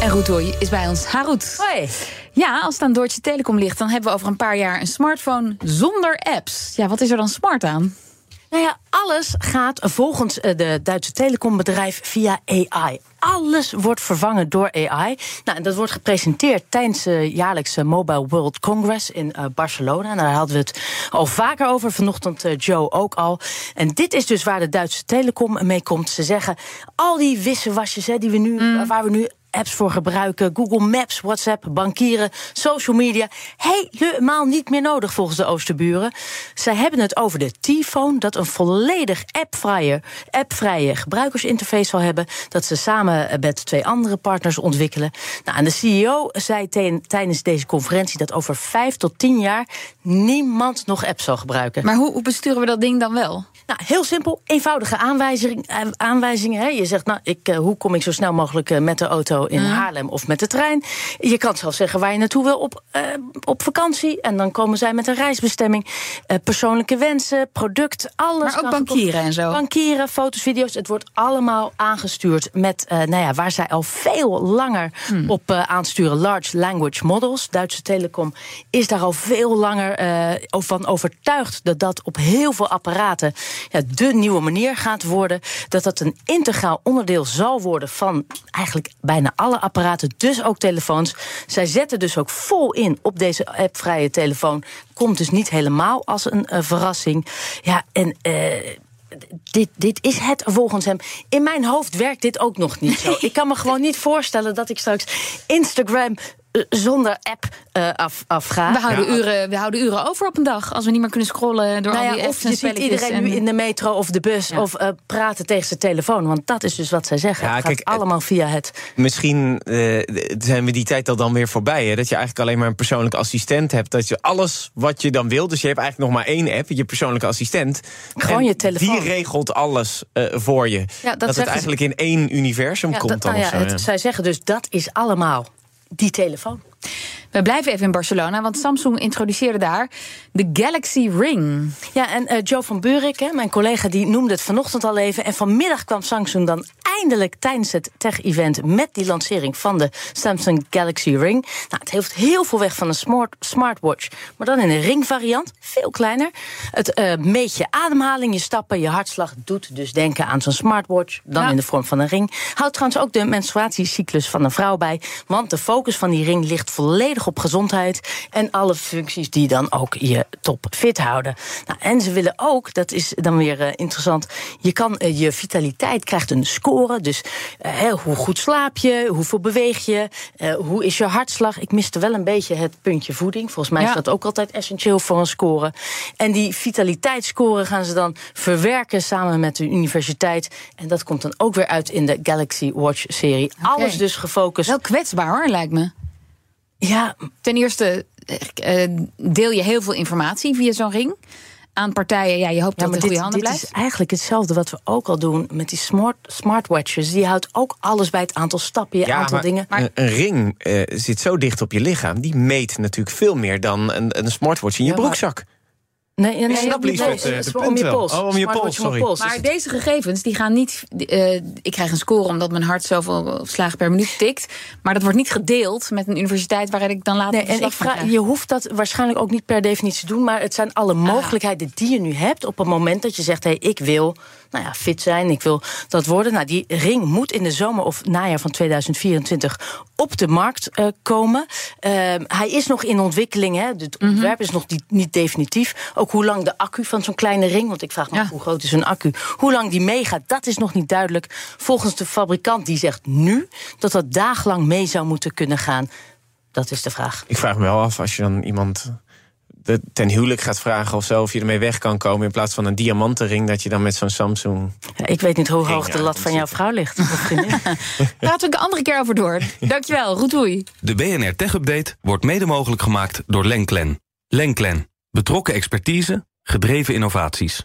En Roetoy is bij ons. Harut. Hoi. Ja, als het aan Deutsche Telekom ligt, dan hebben we over een paar jaar een smartphone zonder apps. Ja, wat is er dan smart aan? Nou ja, alles gaat volgens eh, de Duitse telecombedrijf via AI. Alles wordt vervangen door AI. Nou, en dat wordt gepresenteerd tijdens de jaarlijkse Mobile World Congress in uh, Barcelona. En daar hadden we het al vaker over. Vanochtend uh, Joe ook al. En dit is dus waar de Duitse telecom mee komt. Ze zeggen, al die wisselwasjes hè, die we nu, mm. waar we nu apps voor gebruiken. Google Maps, WhatsApp, bankieren, social media. Helemaal niet meer nodig volgens de Oosterburen. Zij hebben het over de T-phone, dat een volledig appvrije, appvrije gebruikersinterface zal hebben. Dat ze samen met twee andere partners ontwikkelen. Nou, en de CEO zei tijdens deze conferentie dat over vijf tot tien jaar niemand nog apps zal gebruiken. Maar hoe, hoe besturen we dat ding dan wel? Nou, heel simpel, eenvoudige aanwijzing, eh, aanwijzingen. Hè. Je zegt, nou, ik, uh, hoe kom ik zo snel mogelijk uh, met de auto in Haarlem of met de trein? Je kan zelfs zeggen waar je naartoe wil op, op vakantie. En dan komen zij met een reisbestemming. persoonlijke wensen, product, alles. Maar ook bankieren en zo. Bankieren, foto's, video's. Het wordt allemaal aangestuurd met, nou ja, waar zij al veel langer hmm. op aansturen. Large language models. Duitse Telekom is daar al veel langer van overtuigd dat dat op heel veel apparaten ja, de nieuwe manier gaat worden. Dat dat een integraal onderdeel zal worden van eigenlijk bijna alle apparaten, dus ook telefoons. Zij zetten dus ook vol in op deze appvrije telefoon. Komt dus niet helemaal als een uh, verrassing. Ja, en. Uh, dit, dit is het volgens hem. In mijn hoofd werkt dit ook nog niet zo. Ik kan me gewoon niet voorstellen dat ik straks Instagram eh, zonder app uh, af, afga. We houden, uren, we houden uren over op een dag als we niet meer kunnen scrollen door nou ja, al die apps Of je ziet iedereen nu in de metro of de bus of uh, praten tegen zijn telefoon. Want dat is dus wat zij zeggen. Ja, het gaat allemaal via het. Misschien uh, zijn we die tijd al dan weer voorbij. Hè? Dat je eigenlijk alleen maar een persoonlijke assistent hebt. Dat je alles wat je dan wil. Dus je hebt eigenlijk nog maar één app, je persoonlijke assistent. Gewoon je telefoon. Die regelt alles voor je. Ja, dat, dat het eigenlijk in één universum komt. Dat, dan nou ja, het, zij zeggen dus dat is allemaal die telefoon. We blijven even in Barcelona, want Samsung introduceerde daar de Galaxy Ring. Ja, en uh, Joe van Buurik, hè, mijn collega, die noemde het vanochtend al even. En vanmiddag kwam Samsung dan eindelijk tijdens het tech-event met die lancering van de Samsung Galaxy Ring. Nou, het heeft heel veel weg van een smart, smartwatch, maar dan in een ringvariant, veel kleiner. Het uh, meet je ademhaling, je stappen, je hartslag, doet dus denken aan zo'n smartwatch, dan in de vorm van een ring. Houdt trouwens ook de menstruatiecyclus van een vrouw bij, want de focus van die ring ligt volledig op gezondheid en alle functies die dan ook je top fit houden. Nou, en ze willen ook, dat is dan weer uh, interessant, je kan uh, je vitaliteit krijgt een score. Dus uh, hoe goed slaap je, hoeveel beweeg je, hoe is je hartslag. Ik miste wel een beetje het puntje voeding. Volgens mij ja. is dat ook altijd essentieel voor een score. En die vitaliteitsscore gaan ze dan verwerken samen met de universiteit. En dat komt dan ook weer uit in de Galaxy Watch serie. Okay. Alles dus gefocust. Wel kwetsbaar hoor, lijkt me. Ja, ten eerste uh, deel je heel veel informatie via zo'n ring aan partijen. Ja, je hoopt ja, dat het in goede handen dit blijft. Dit is eigenlijk hetzelfde wat we ook al doen met die smart, smartwatches. Die houdt ook alles bij het aantal stappen, je ja, aantal maar dingen. Maar een ring uh, zit zo dicht op je lichaam. Die meet natuurlijk veel meer dan een, een smartwatch in je ja, broekzak. Nee, nee, ik snap niet nee, de om je pols. Oh, om je pols, sorry. Pols. Maar deze gegevens die gaan niet... Uh, ik krijg een score omdat mijn hart zoveel slagen per minuut tikt. Maar dat wordt niet gedeeld met een universiteit... waarin ik dan later nee, en ik vraag, Je hoeft dat waarschijnlijk ook niet per definitie te doen... maar het zijn alle mogelijkheden die je nu hebt... op het moment dat je zegt, hé, hey, ik wil nou ja, fit zijn, ik wil dat worden. Nou, die ring moet in de zomer of najaar van 2024 op de markt uh, komen. Uh, hij is nog in ontwikkeling, hè. het ontwerp is nog niet, niet definitief. Ook hoe lang de accu van zo'n kleine ring, want ik vraag me ja. af hoe groot is een accu, hoe lang die meegaat, dat is nog niet duidelijk. Volgens de fabrikant die zegt nu dat dat dagenlang mee zou moeten kunnen gaan. Dat is de vraag. Ik vraag me wel af, als je dan iemand ten huwelijk gaat vragen of zo, of je ermee weg kan komen in plaats van een diamantenring, dat je dan met zo'n Samsung. Ja, ik weet niet hoe hoog de lat van jouw vrouw ligt. Praten we een andere keer over door. Dankjewel, Roetoei. De BNR Tech Update wordt mede mogelijk gemaakt door Lenklen. Lenklen. Betrokken expertise, Gedreven innovaties.